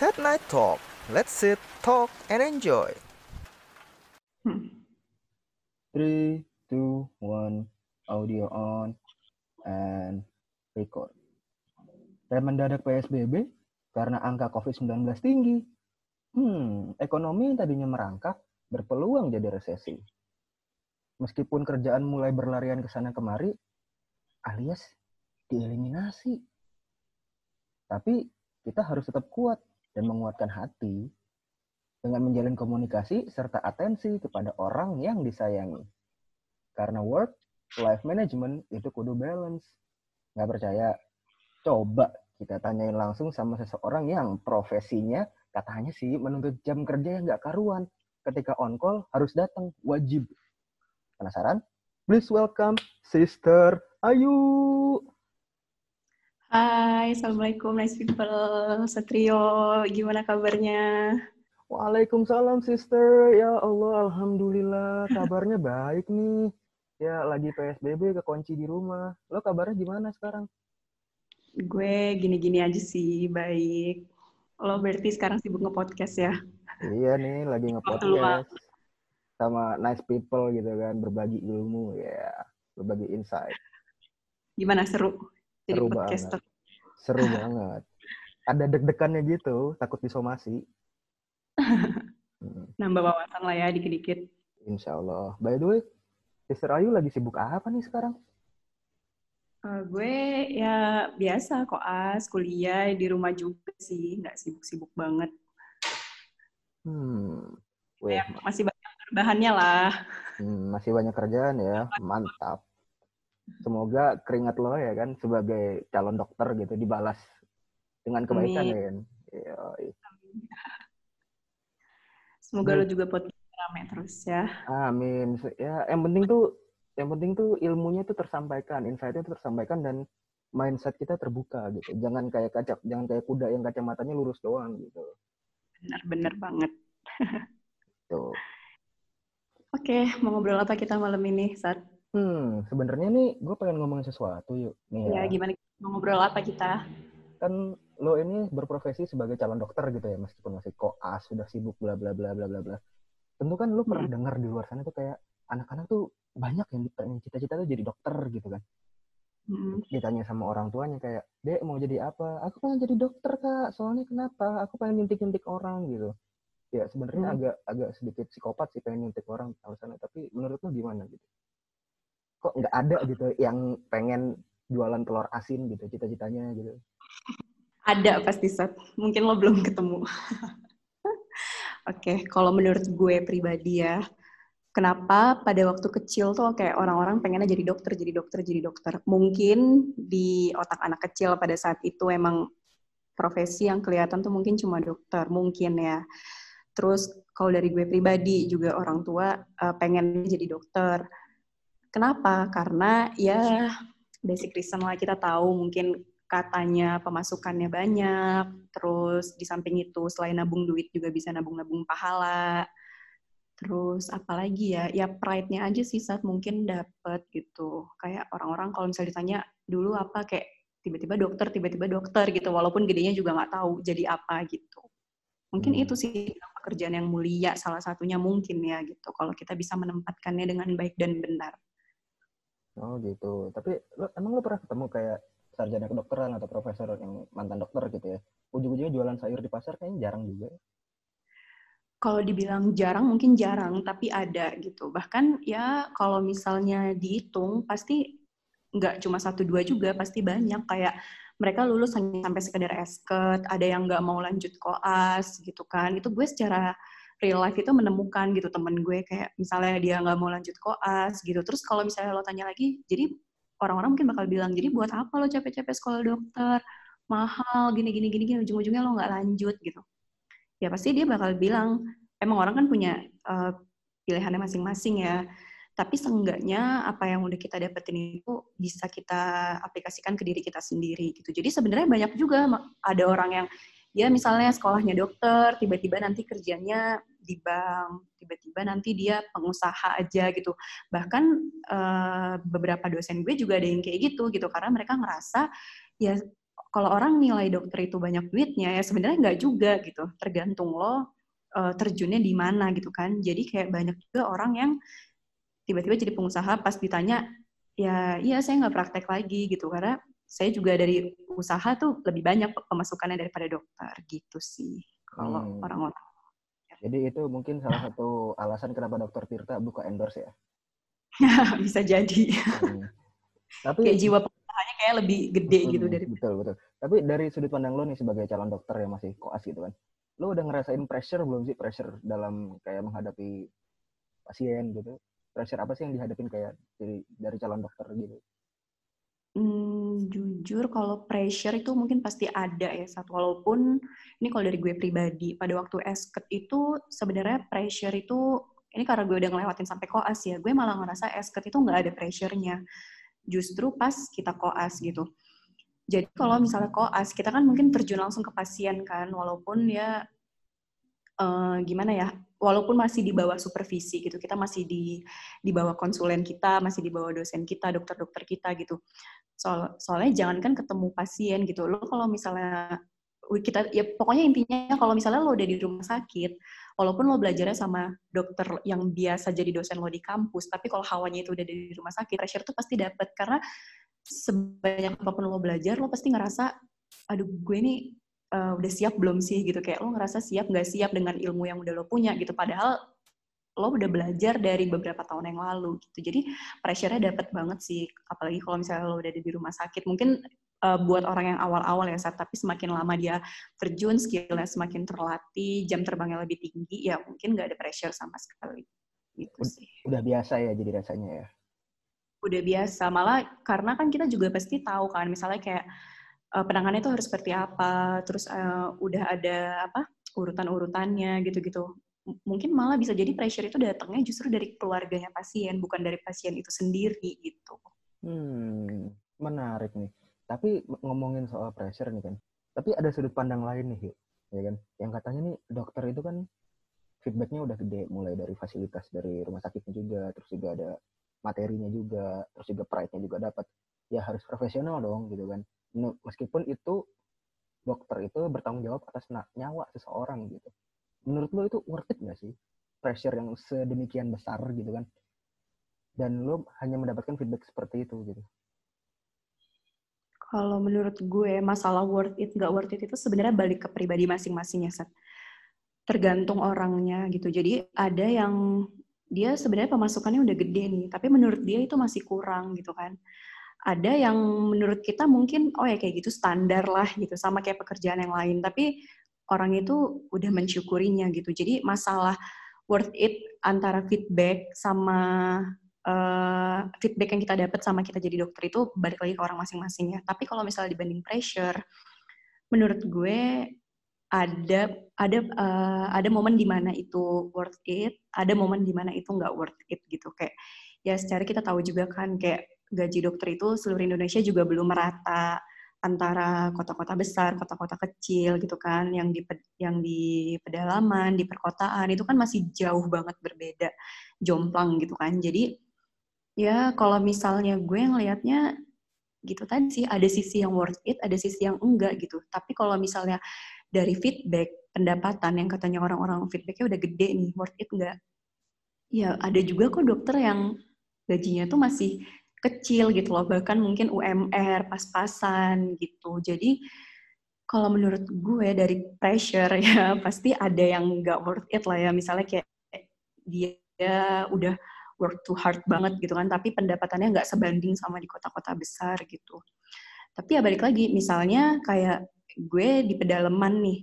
Set Night Talk. Let's sit, talk, and enjoy. Three, two, one, audio on, and record. Rem mendadak PSBB karena angka COVID-19 tinggi. Hmm, ekonomi yang tadinya merangkak berpeluang jadi resesi. Meskipun kerjaan mulai berlarian ke sana kemari, alias dieliminasi. Tapi kita harus tetap kuat dan menguatkan hati dengan menjalin komunikasi serta atensi kepada orang yang disayangi. Karena work, life management itu kudu balance. Nggak percaya? Coba kita tanyain langsung sama seseorang yang profesinya katanya sih menuntut jam kerja yang nggak karuan. Ketika on call harus datang, wajib. Penasaran? Please welcome Sister Ayu. Hai, Assalamualaikum nice people. Satrio, gimana kabarnya? Waalaikumsalam sister. Ya Allah, alhamdulillah kabarnya baik nih. Ya lagi PSBB kekunci di rumah. Lo kabarnya gimana sekarang? Gue gini-gini aja sih, baik. Lo berarti sekarang sibuk nge-podcast ya? Iya nih, lagi nge-podcast. Sama nice people gitu kan, berbagi ilmu ya, berbagi insight. Gimana seru? Jadi Seru podcaster. banget. Seru banget. Ada deg-degannya gitu, takut disomasi. Hmm, Nambah wawasan lah ya dikit-dikit. insya Allah. By the way, Sister Ayu lagi sibuk apa nih sekarang? Eh, gue ya biasa koas, kuliah di rumah juga sih, nggak sibuk-sibuk banget. Hmm, weh, Ya, masih banyak bahannya lah. Hmm, masih banyak kerjaan ya, mantap. Semoga keringat lo ya kan sebagai calon dokter gitu dibalas dengan kebaikan Amin. ya kan. Yoi. Semoga lo juga podcast rame terus ya. Amin. Ya, yang penting tuh yang penting tuh ilmunya tuh tersampaikan, insight-nya tuh tersampaikan dan mindset kita terbuka gitu. Jangan kayak kaca, jangan kayak kuda yang kacamatanya lurus doang gitu. Bener-bener banget. Tuh. Oke, mau ngobrol apa kita malam ini, Sat? Hmm, sebenarnya nih gue pengen ngomongin sesuatu yuk. Nih Ya, ya. gimana mau ngobrol apa kita? kan lo ini berprofesi sebagai calon dokter gitu ya meskipun masih koas sudah sibuk bla bla bla bla bla bla tentu kan lo pernah Hmm. dengar di luar sana tuh kayak anak-anak tuh banyak yang pengen cita-cita tuh jadi dokter gitu kan Mm, ditanya sama orang tuanya kayak dek mau jadi apa aku pengen jadi dokter kak soalnya kenapa aku pengen nyuntik-nyuntik orang gitu ya sebenarnya Hmm. agak agak sedikit psikopat sih pengen nyuntik orang alasannya tapi menurut lo gimana gitu kok nggak ada gitu yang pengen jualan telur asin gitu cita-citanya gitu Ada pasti, Sat. Mungkin lo belum ketemu. Oke, kalau menurut gue pribadi ya, kenapa pada waktu kecil tuh kayak orang-orang pengennya jadi dokter, jadi dokter, jadi dokter. Mungkin di otak anak kecil pada saat itu emang profesi yang kelihatan tuh mungkin cuma dokter, mungkin ya. Terus kalau dari gue pribadi juga orang tua eh, pengen jadi dokter. Kenapa? Karena ya basic reason lah kita tahu mungkin katanya pemasukannya banyak, terus di samping itu selain nabung duit juga bisa nabung-nabung pahala. Terus apalagi ya, ya pride-nya aja sih saat mungkin dapet gitu. Kayak orang-orang kalau misalnya ditanya dulu apa kayak tiba-tiba dokter, tiba-tiba dokter gitu, walaupun gedenya juga nggak tahu jadi apa gitu. Mungkin Hmm. itu sih pekerjaan yang mulia, salah satunya mungkin ya gitu. Kalau kita bisa menempatkannya dengan baik dan benar. Oh gitu. Tapi lo, emang lo pernah ketemu kayak sarjana kedokteran atau profesor yang mantan dokter gitu ya? Ujung-ujungnya jualan sayur di pasar kayaknya jarang juga. Kalau dibilang jarang, mungkin jarang, tapi ada gitu. Bahkan ya kalau misalnya dihitung, pasti nggak cuma satu dua juga, pasti banyak. Kayak mereka lulus hanya sampai sekedar esket, ada yang nggak mau lanjut koas gitu kan. Itu gue secara real life itu menemukan gitu temen gue kayak misalnya dia nggak mau lanjut koas gitu. Terus kalau misalnya lo tanya lagi, jadi orang-orang mungkin bakal bilang, jadi buat apa lo capek-capek sekolah dokter? Mahal, gini, gini, gini, gini. Ujung-ujungnya lo nggak lanjut gitu ya pasti dia bakal bilang emang orang kan punya uh, pilihannya masing-masing ya tapi seenggaknya apa yang udah kita dapetin itu bisa kita aplikasikan ke diri kita sendiri gitu jadi sebenarnya banyak juga ada orang yang ya misalnya sekolahnya dokter tiba-tiba nanti kerjanya di bank tiba-tiba nanti dia pengusaha aja gitu. Bahkan uh, beberapa dosen gue juga ada yang kayak gitu gitu. Karena mereka ngerasa ya kalau orang nilai dokter itu banyak duitnya ya sebenarnya nggak juga gitu. Tergantung lo uh, terjunnya di mana gitu kan. Jadi kayak banyak juga orang yang tiba-tiba jadi pengusaha pas ditanya ya iya saya nggak praktek lagi gitu. Karena saya juga dari usaha tuh lebih banyak pemasukannya daripada dokter gitu sih kalau Hmm. orang-orang Jadi itu mungkin salah satu alasan kenapa dokter Tirta buka endorse ya. bisa jadi Hmm. Tapi kayak jiwa pengusahanya kayak lebih gede gitu Hmm, dari betul betul. Tapi dari sudut pandang lo nih sebagai calon dokter yang masih koas gitu kan, lo udah ngerasain pressure belum sih pressure dalam kayak menghadapi pasien gitu? Pressure apa sih yang dihadapin kayak dari dari calon dokter gitu? Hmm, jujur kalau pressure itu mungkin pasti ada ya saat walaupun ini kalau dari gue pribadi pada waktu esket itu sebenarnya pressure itu ini karena gue udah ngelewatin sampai koas ya gue malah ngerasa esket itu nggak ada pressure-nya. Justru pas kita koas gitu. Jadi kalau misalnya koas kita kan mungkin terjun langsung ke pasien kan walaupun ya eh, gimana ya walaupun masih di bawah supervisi gitu kita masih di di bawah konsulen kita masih di bawah dosen kita dokter-dokter kita gitu. Soal soalnya jangankan ketemu pasien gitu lo kalau misalnya kita ya pokoknya intinya kalau misalnya lo udah di rumah sakit walaupun lo belajarnya sama dokter yang biasa jadi dosen lo di kampus tapi kalau hawanya itu udah di rumah sakit pressure tuh pasti dapet. Karena sebanyak apa pun lo belajar lo pasti ngerasa aduh gue nih uh, udah siap belum sih gitu? Kayak lo ngerasa siap nggak siap dengan ilmu yang udah lo punya gitu? Padahal lo udah belajar dari beberapa tahun yang lalu gitu. Jadi pressure-nya dapet banget sih. Apalagi kalau misalnya lo udah ada di rumah sakit. Mungkin uh, buat orang yang awal-awal ya saat tapi semakin lama dia terjun skillnya semakin terlatih jam terbangnya lebih tinggi ya mungkin nggak ada pressure sama sekali. Gitu sih. Udah biasa ya jadi rasanya ya. udah biasa. Malah karena kan kita juga pasti tahu kan misalnya kayak uh, penanganannya itu harus seperti apa terus uh, udah ada apa urutan-urutannya gitu-gitu mungkin malah bisa jadi pressure itu datangnya justru dari keluarganya pasien bukan dari pasien itu sendiri gitu Hmm, menarik nih. Tapi ngomongin soal pressure nih kan. Tapi ada sudut pandang lain nih, ya kan? Yang katanya nih dokter itu kan feedbacknya udah gede, mulai dari fasilitas dari rumah sakitnya juga, terus juga ada materinya juga, terus juga pride-nya juga dapat. Ya harus profesional dong, gitu kan. Meskipun itu dokter itu bertanggung jawab atas nyawa seseorang gitu. Menurut lo itu worth it nggak sih? Pressure yang sedemikian besar gitu kan? Dan lo hanya mendapatkan feedback seperti itu gitu. Kalau menurut gue masalah worth it nggak worth it itu sebenarnya balik ke pribadi masing-masing ya, Sat. Tergantung orangnya gitu. Jadi ada yang dia sebenarnya pemasukannya udah gede nih, tapi menurut dia itu masih kurang gitu kan. Ada yang menurut kita mungkin oh ya kayak gitu standar lah gitu, sama kayak pekerjaan yang lain. Tapi orang itu udah mensyukurinya gitu. Jadi masalah worth it antara feedback sama uh, feedback yang kita dapat sama kita jadi dokter itu balik lagi ke orang masing-masing ya. Tapi kalau misalnya dibanding pressure, menurut gue ada ada uh, ada momen di mana itu worth it, ada momen di mana itu nggak worth it gitu. Kayak ya secara kita tahu juga kan kayak gaji dokter itu seluruh Indonesia juga belum merata antara kota-kota besar, kota-kota kecil gitu kan, yang di yang di pedalaman, di perkotaan itu kan masih jauh banget berbeda, jomplang gitu kan. Jadi ya kalau misalnya gue ngelihatnya gitu tadi sih ada sisi yang worth it, ada sisi yang enggak gitu. Tapi kalau misalnya dari feedback pendapatan yang katanya orang-orang feedbacknya udah gede nih, worth it enggak? Ya ada juga kok dokter yang gajinya tuh masih kecil gitu loh, bahkan mungkin UMR pas-pasan gitu. Jadi kalau menurut gue dari pressure ya pasti ada yang nggak worth it lah ya. Misalnya kayak dia udah work too hard banget gitu kan, tapi pendapatannya nggak sebanding sama di kota-kota besar gitu. Tapi ya balik lagi, misalnya kayak gue di pedalaman nih,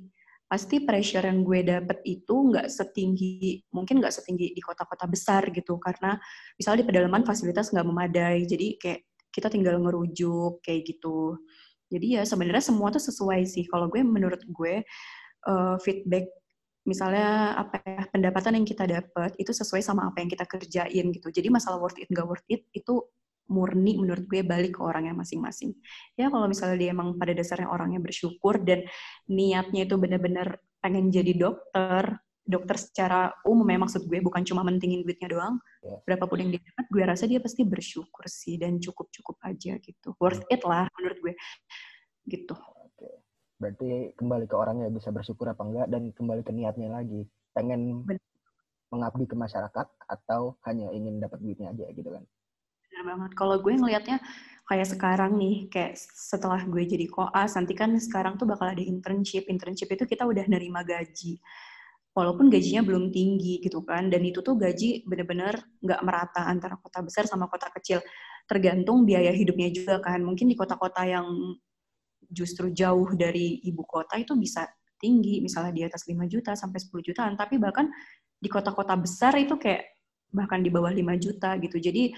pasti pressure yang gue dapet itu nggak setinggi, mungkin nggak setinggi di kota-kota besar gitu, karena misalnya di pedalaman fasilitas nggak memadai, jadi kayak kita tinggal ngerujuk kayak gitu. Jadi ya sebenarnya semua tuh sesuai sih. Kalau gue menurut gue uh, feedback misalnya apa ya pendapatan yang kita dapat itu sesuai sama apa yang kita kerjain gitu. Jadi masalah worth it nggak worth it itu murni menurut gue balik ke orangnya masing-masing. Ya kalau misalnya dia emang pada dasarnya orangnya bersyukur dan niatnya itu benar-benar pengen jadi dokter, dokter secara umum ya maksud gue bukan cuma mentingin duitnya doang. Ya. Berapapun yang dia dapat, gue rasa dia pasti bersyukur sih dan cukup-cukup aja gitu. Worth it lah menurut gue. Gitu. Berarti kembali ke orangnya bisa bersyukur apa enggak dan kembali ke niatnya lagi. Pengen Bener. mengabdi ke masyarakat atau hanya ingin dapat duitnya aja gitu kan. Banget. Kalau gue ngelihatnya kayak sekarang nih, kayak setelah gue jadi koas, nanti kan sekarang tuh bakal ada internship. Internship itu kita udah nerima gaji. Walaupun gajinya belum tinggi gitu kan, dan itu tuh gaji bener-bener nggak merata antara kota besar sama kota kecil. Tergantung biaya hidupnya juga kan. Mungkin di kota-kota yang justru jauh dari ibu kota itu bisa tinggi, misalnya di atas 5 juta sampai 10 jutaan, tapi bahkan di kota-kota besar itu kayak bahkan di bawah 5 juta gitu. Jadi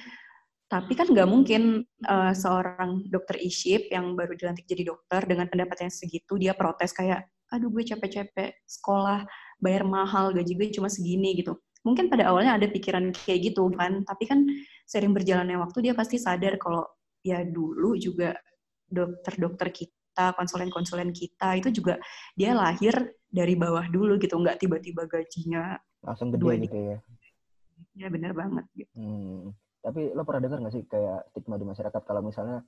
tapi kan nggak mungkin uh, seorang dokter iship yang baru dilantik jadi dokter dengan pendapatnya segitu dia protes kayak aduh gue capek-capek sekolah bayar mahal gaji gue cuma segini gitu mungkin pada awalnya ada pikiran kayak gitu kan tapi kan sering berjalannya waktu dia pasti sadar kalau ya dulu juga dokter-dokter kita konsulen-konsulen kita itu juga dia lahir dari bawah dulu gitu nggak tiba-tiba gajinya Langsung gede gitu ya. ya benar banget gitu Hmm. Tapi lo pernah dengar nggak sih kayak stigma di masyarakat kalau misalnya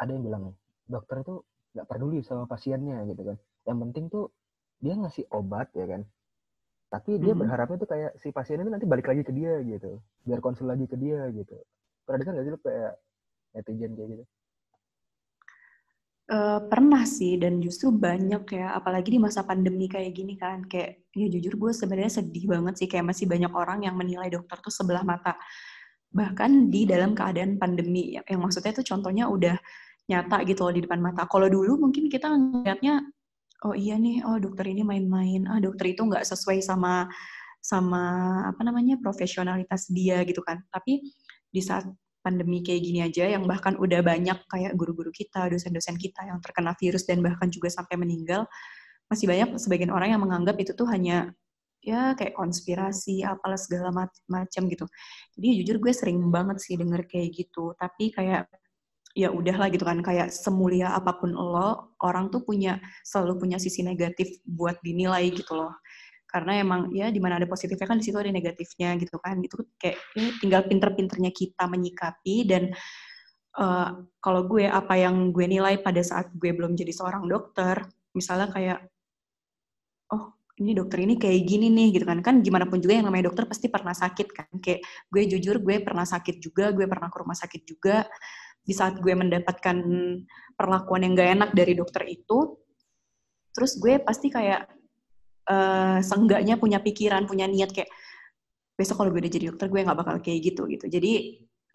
ada yang bilang dokter itu nggak peduli sama pasiennya gitu kan. Yang penting tuh dia ngasih obat ya kan. Tapi dia Mhm. berharapnya tuh kayak si pasien itu nanti balik lagi ke dia gitu. Biar konsul lagi ke dia gitu. Pernah dengar nggak sih lo kayak netizen kayak gitu? Eh, pernah sih dan justru banyak ya apalagi di masa pandemi kayak gini kan kayak ya jujur gue sebenarnya sedih banget sih kayak masih banyak orang yang menilai dokter tuh sebelah mata bahkan di dalam keadaan pandemi yang, maksudnya tuh contohnya udah nyata gitu loh di depan mata. Kalau dulu mungkin kita ngeliatnya oh iya nih oh dokter ini main-main ah dokter itu nggak sesuai sama sama apa namanya profesionalitas dia gitu kan. Tapi di saat pandemi kayak gini aja yang bahkan udah banyak kayak guru-guru kita, dosen-dosen kita yang terkena virus dan bahkan juga sampai meninggal, masih banyak sebagian orang yang menganggap itu tuh hanya ya kayak konspirasi apalah segala mac- macam gitu. Jadi jujur gue sering banget sih denger kayak gitu, tapi kayak ya udahlah gitu kan. Kayak semulia apa pun lo, orang tuh punya selalu punya sisi negatif buat dinilai gitu loh. Karena emang ya di mana ada positifnya kan di situ ada negatifnya gitu kan. Itu kayak ya, tinggal pinter-pinternya kita menyikapi dan eh, kalau gue apa yang gue nilai pada saat gue belum jadi seorang dokter misalnya kayak oh ini dokter ini kayak gini nih gitu kan kan gimana pun juga yang namanya dokter pasti pernah sakit kan kayak gue jujur gue pernah sakit juga gue pernah ke rumah sakit juga di saat gue mendapatkan perlakuan yang gak enak dari dokter itu terus gue pasti kayak eh seenggaknya punya pikiran, punya niat kayak besok kalau gue udah jadi dokter gue nggak bakal kayak gitu gitu. Jadi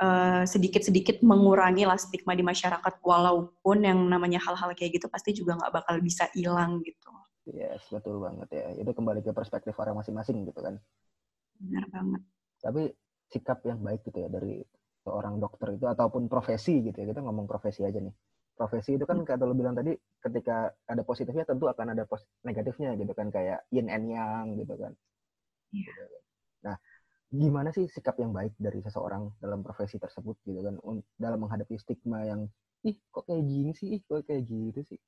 eh, sedikit-sedikit mengurangi lah stigma di masyarakat walaupun yang namanya hal-hal kayak gitu pasti juga nggak bakal bisa hilang gitu. Yes, betul banget ya. Itu kembali ke perspektif orang masing-masing gitu kan. Benar banget. Tapi sikap yang baik gitu ya dari seorang dokter itu ataupun profesi gitu ya. Kita ngomong profesi aja nih. Profesi itu kan kata lo bilang tadi ketika ada positifnya tentu akan ada negatifnya gitu kan kayak yin and yang gitu kan. Iya. Nah, gimana sih sikap yang baik dari seseorang dalam profesi tersebut gitu kan dalam menghadapi stigma yang ih kok kayak gini sih, ih kok kayak gitu sih.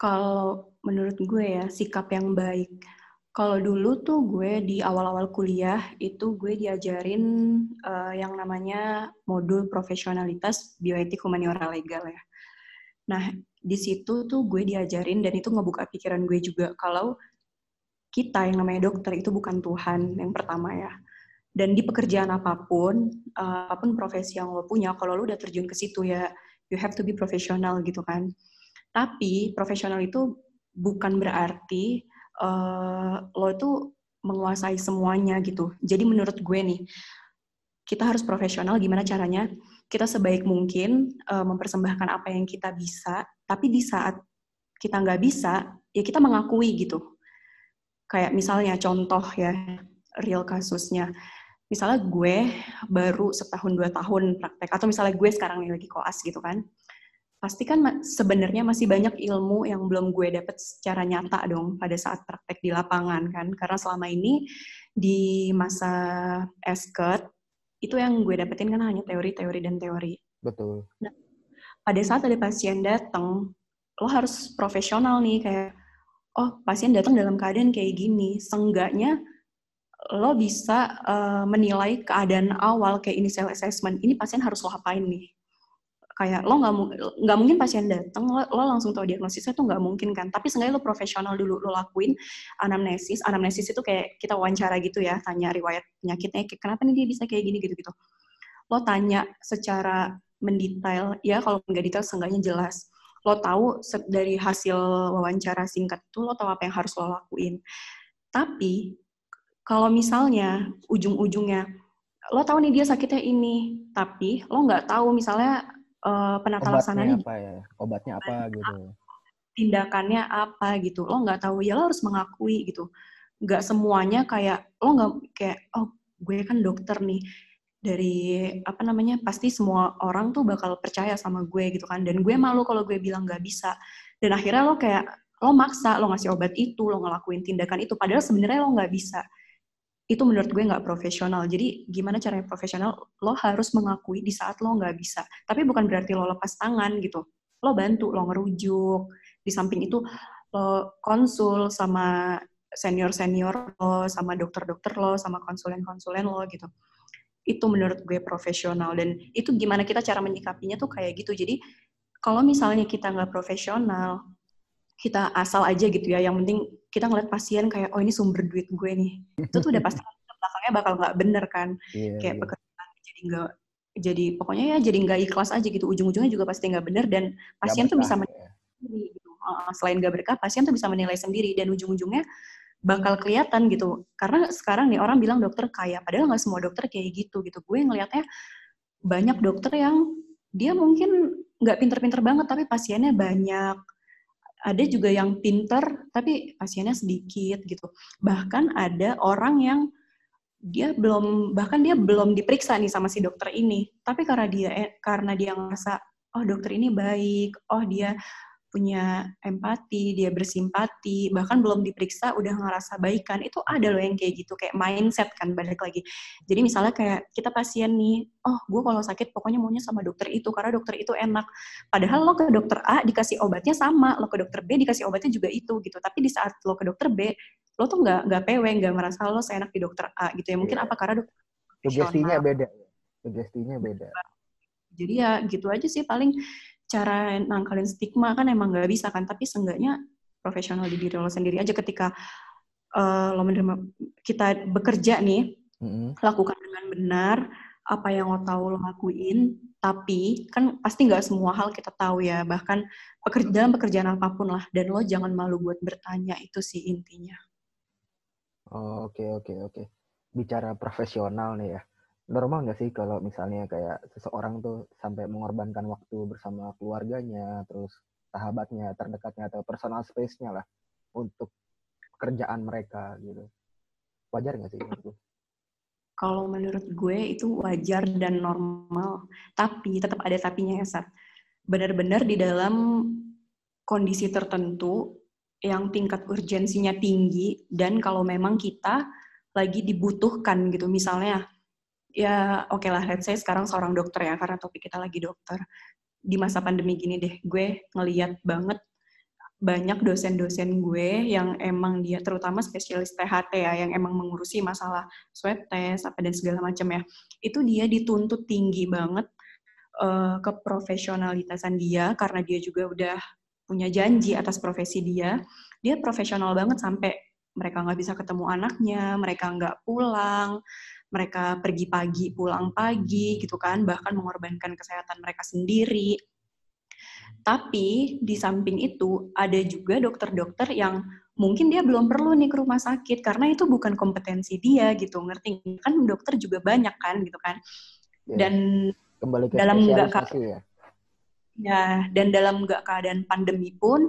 Kalau menurut gue ya sikap yang baik. Kalau dulu tuh gue di awal-awal kuliah itu gue diajarin eh, yang namanya modul profesionalitas bioetik humaniora legal ya. Nah, di situ tuh gue diajarin dan itu ngebuka pikiran gue juga kalau kita yang namanya dokter itu bukan Tuhan yang pertama ya. Dan di pekerjaan apa pun, eh, apa pun profesi yang lo punya, kalau lo udah terjun ke situ ya, you have to be profesional gitu kan. Tapi profesional itu bukan berarti eh, lo itu menguasai semuanya gitu. Jadi menurut gue nih, kita harus profesional gimana caranya kita sebaik mungkin eh, mempersembahkan apa yang kita bisa, tapi di saat kita nggak bisa, ya kita mengakui gitu. Kayak misalnya contoh ya, real kasusnya. Misalnya gue baru setahun dua tahun praktek, atau misalnya gue sekarang nih lagi koas gitu kan pasti kan sebenarnya masih banyak ilmu yang belum gue dapet secara nyata dong pada saat praktek di lapangan kan. Karena selama ini di masa esket itu yang gue dapetin kan hanya teori-teori dan teori. Betul. pada saat ada pasien datang lo harus profesional nih kayak oh pasien datang dalam keadaan kayak gini seenggaknya lo bisa eh, menilai keadaan awal kayak initial assessment ini pasien harus lo apain nih kayak lo nggak nggak mungkin pasien datang lo, lo langsung tahu diagnosisnya tuh nggak mungkin kan. Tapi seenggaknya lo profesional dulu lo lakuin anamnesis anamnesis itu kayak kita wawancara gitu ya tanya riwayat penyakitnya kenapa nih dia bisa kayak gini gitu gitu. Lo tanya secara mendetail ya kalau nggak detail seenggaknya jelas. Lo tahu dari hasil wawancara singkat itu lo tahu apa yang harus lo lakuin. Tapi kalau misalnya ujung-ujungnya lo tahu nih dia sakitnya ini tapi lo nggak tahu misalnya uh, penata laksananya apa ya? Obatnya apa gitu? tindakannya apa gitu. Lo nggak tahu. Ya lo harus mengakui gitu. Nggak semuanya kayak lo nggak kayak oh gue kan dokter nih. Dari apa namanya pasti semua orang tuh bakal percaya sama gue gitu kan. Dan gue malu kalau gue bilang nggak bisa. Dan akhirnya lo kayak lo maksa lo ngasih obat itu lo ngelakuin tindakan itu. Padahal sebenarnya lo nggak bisa itu menurut gue nggak profesional. Jadi gimana caranya profesional? Lo harus mengakui di saat lo nggak bisa. Tapi bukan berarti lo lepas tangan gitu. Lo bantu, lo ngerujuk. Di samping itu lo konsul sama senior-senior lo, sama dokter-dokter lo, sama konsulen-konsulen lo gitu. Itu menurut gue profesional. Dan itu gimana kita cara menyikapinya tuh kayak gitu. Jadi kalau misalnya kita nggak profesional, kita asal aja gitu ya. Yang penting kita ngeliat pasien kayak oh ini sumber duit gue nih. Itu tuh udah pasti belakangnya bakal nggak bener kan. Yeah, kayak yeah. pekerjaan jadi nggak jadi pokoknya ya jadi nggak ikhlas aja gitu. Ujung-ujungnya juga pasti nggak bener dan pasien gak tuh bisa menilai ya. sendiri gitu. Selain nggak berkah, pasien tuh bisa menilai sendiri dan ujung-ujungnya bakal kelihatan gitu. Karena sekarang nih orang bilang dokter kaya, padahal nggak semua dokter kayak gitu gitu. Gue ngelihatnya banyak dokter yang dia mungkin nggak pinter-pinter banget tapi pasiennya banyak ada juga yang pinter tapi pasiennya sedikit gitu. Bahkan ada orang yang dia belum bahkan dia belum diperiksa nih sama si dokter ini, tapi karena dia eh, karena dia ngerasa oh dokter ini baik, oh dia punya empati, dia bersimpati, bahkan belum diperiksa udah ngerasa baikan. Itu ada loh yang kayak gitu, kayak mindset kan balik lagi. Jadi misalnya kayak kita pasien nih, oh gue kalau sakit pokoknya maunya sama dokter itu karena dokter itu enak. Padahal lo ke dokter A dikasih obatnya sama, lo ke dokter B dikasih obatnya juga itu gitu. Tapi di saat lo ke dokter B, lo tuh nggak nggak PW, nggak merasa lo seenak di dokter A gitu ya. Mungkin yeah. apa karena dokter Sugestinya beda. Sugestinya beda. Jadi ya gitu aja sih paling cara nangkalin stigma kan emang nggak bisa kan tapi seenggaknya profesional di diri lo sendiri aja ketika uh, lo menerima kita bekerja nih mm-hmm. lakukan dengan benar apa yang lo tahu lo lakuin tapi kan pasti nggak semua hal kita tahu ya bahkan pekerja, dalam pekerjaan apa pun lah dan lo jangan malu buat bertanya itu sih intinya. Oh, oke oke oke. Bicara profesional nih ya normal nggak sih kalau misalnya kayak seseorang tuh sampai mengorbankan waktu bersama keluarganya, terus sahabatnya, terdekatnya atau personal space-nya lah untuk kerjaan mereka gitu. Wajar nggak sih menurut Kalau menurut gue itu wajar dan normal, tapi tetap ada tapinya ya, Sat. Benar-benar di dalam kondisi tertentu yang tingkat urgensinya tinggi dan kalau memang kita lagi dibutuhkan gitu, misalnya ya oke okay lah let's say sekarang seorang dokter ya karena topik kita lagi dokter. Di masa pandemi gini deh gue ngeliat banget banyak dosen-dosen gue yang emang dia terutama spesialis THT ya yang emang mengurusi masalah swab test apa dan segala macam ya. Itu dia dituntut tinggi banget uh, keprofesionalitasan dia karena dia juga udah punya janji atas profesi dia. Dia profesional banget sampai mereka nggak bisa ketemu anaknya mereka nggak pulang mereka pergi pagi, pulang pagi gitu kan, bahkan mengorbankan kesehatan mereka sendiri. Tapi di samping itu ada juga dokter-dokter yang mungkin dia belum perlu nih ke rumah sakit karena itu bukan kompetensi dia gitu, ngerti? Kan dokter juga banyak kan gitu kan. Ya. Dan Kembali ke dalam nggak ya. ya dan dalam nggak keadaan pandemi pun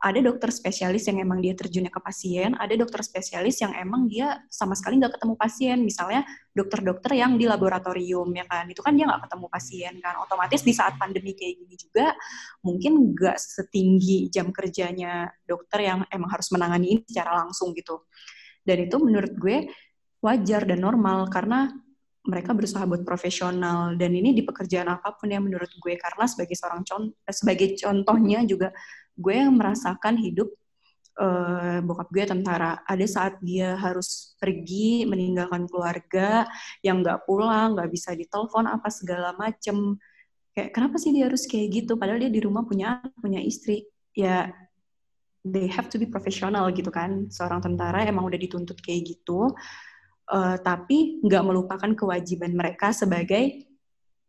ada dokter spesialis yang emang dia terjunnya ke pasien, ada dokter spesialis yang emang dia sama sekali nggak ketemu pasien. Misalnya dokter-dokter yang di laboratorium ya kan, itu kan dia nggak ketemu pasien kan. Otomatis di saat pandemi kayak gini juga mungkin nggak setinggi jam kerjanya dokter yang emang harus menangani ini secara langsung gitu. Dan itu menurut gue wajar dan normal karena mereka berusaha buat profesional dan ini di pekerjaan apa pun ya menurut gue karena sebagai seorang contoh sebagai contohnya juga gue yang merasakan hidup uh, bokap gue tentara. Ada saat dia harus pergi meninggalkan keluarga yang nggak pulang, nggak bisa ditelepon apa segala macem. kayak kenapa sih dia harus kayak gitu? Padahal dia di rumah punya punya istri. Ya they have to be professional gitu kan. Seorang tentara emang udah dituntut kayak gitu. Uh, tapi nggak melupakan kewajiban mereka sebagai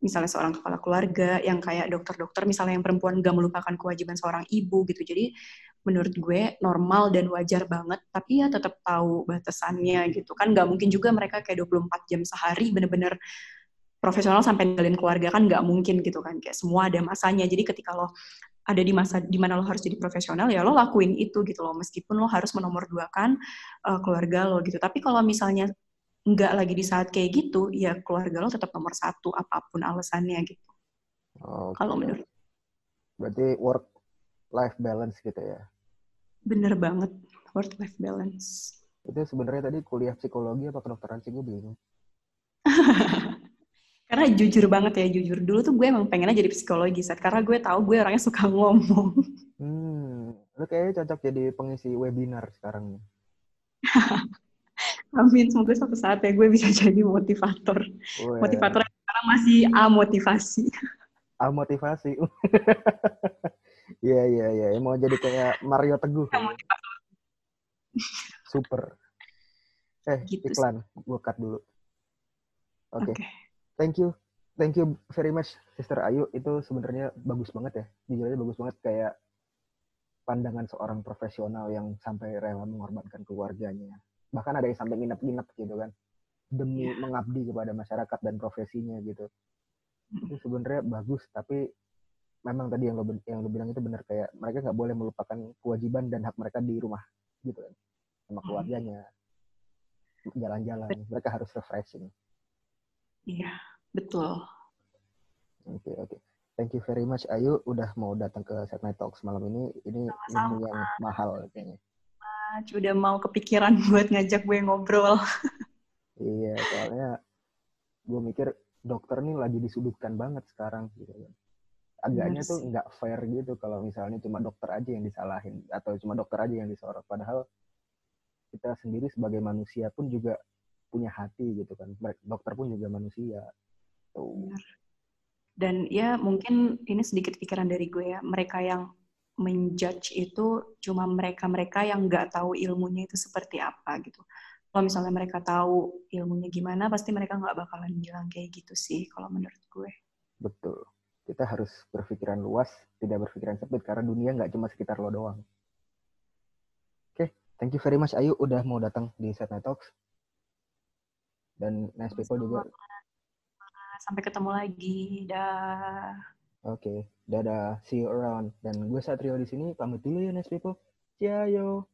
misalnya seorang kepala keluarga yang kayak dokter-dokter misalnya yang perempuan nggak melupakan kewajiban seorang ibu gitu. Jadi menurut gue normal dan wajar banget tapi ya tetap tahu batasannya gitu. Kan nggak mungkin juga mereka kayak 24 jam sehari bener-bener profesional sampai ninggalin keluarga kan nggak mungkin gitu kan. Kayak semua ada masanya. Jadi ketika lo ada di masa di mana lo harus jadi profesional ya lo lakuin itu gitu loh. Meskipun lo harus menomorduakan uh, keluarga lo gitu. Tapi kalau misalnya nggak lagi di saat kayak gitu ya keluarga lo tetap nomor satu apa pun alasannya gitu. Okay. kalau menurut berarti work life balance gitu ya? Bener banget work life balance. Itu sebenarnya tadi kuliah psikologi apa kedokteran sih? Gue bingung. Karena jujur banget ya jujur. Dulu tuh gue emang pengennya jadi psikologi saat karena gue tahu gue orangnya suka ngomong. Hmm lu kayaknya cocok jadi pengisi webinar sekarang nih amin semoga suatu saat ya gue bisa jadi motivator Wee. motivator sekarang masih a motivasi a motivasi Iya iya iya mau jadi kayak Mario Teguh. Super. Eh gitu iklan, gue cut dulu. Oke. Okay. Okay thank you thank you very much Sister Ayu itu sebenarnya bagus banget ya jujur aja bagus banget kayak pandangan seorang profesional yang sampai rela mengorbankan keluarganya bahkan ada yang sampai nginep-nginep gitu kan demi yeah. mengabdi kepada masyarakat dan profesinya gitu itu sebenarnya bagus tapi memang tadi yang lo yang lo bilang itu benar kayak mereka nggak boleh melupakan kewajiban dan hak mereka di rumah gitu kan sama keluarganya jalan-jalan mereka harus refreshing iya Betul. Oke, okay, oke. Okay. Thank you very much Ayu udah mau datang ke Night Talks malam ini. Ini ilmu yang mahal kayaknya. Udah mau kepikiran buat ngajak gue ngobrol. iya, soalnya gue mikir dokter nih lagi disudutkan banget sekarang gitu kan. Agaknya tuh nggak fair gitu kalau misalnya cuma dokter aja yang disalahin atau cuma dokter aja yang disorot. Padahal kita sendiri sebagai manusia pun juga punya hati gitu kan. Dokter pun juga manusia Benar. Dan ya mungkin ini sedikit pikiran dari gue ya, mereka yang menjudge itu cuma mereka-mereka yang nggak tahu ilmunya itu seperti apa gitu. Kalau misalnya mereka tahu ilmunya gimana, pasti mereka nggak bakalan bilang kayak gitu sih, kalau menurut gue. Betul. Kita harus berpikiran luas, tidak berpikiran sempit, karena dunia nggak cuma sekitar lo doang. Oke, okay. thank you very much Ayu udah mau datang di Set Night Talks. Dan nice people juga Sampai ketemu lagi. Dah. Oke, okay. dadah. See you around. Dan gue Satrio di sini pamit dulu ya, nice people. Ciao.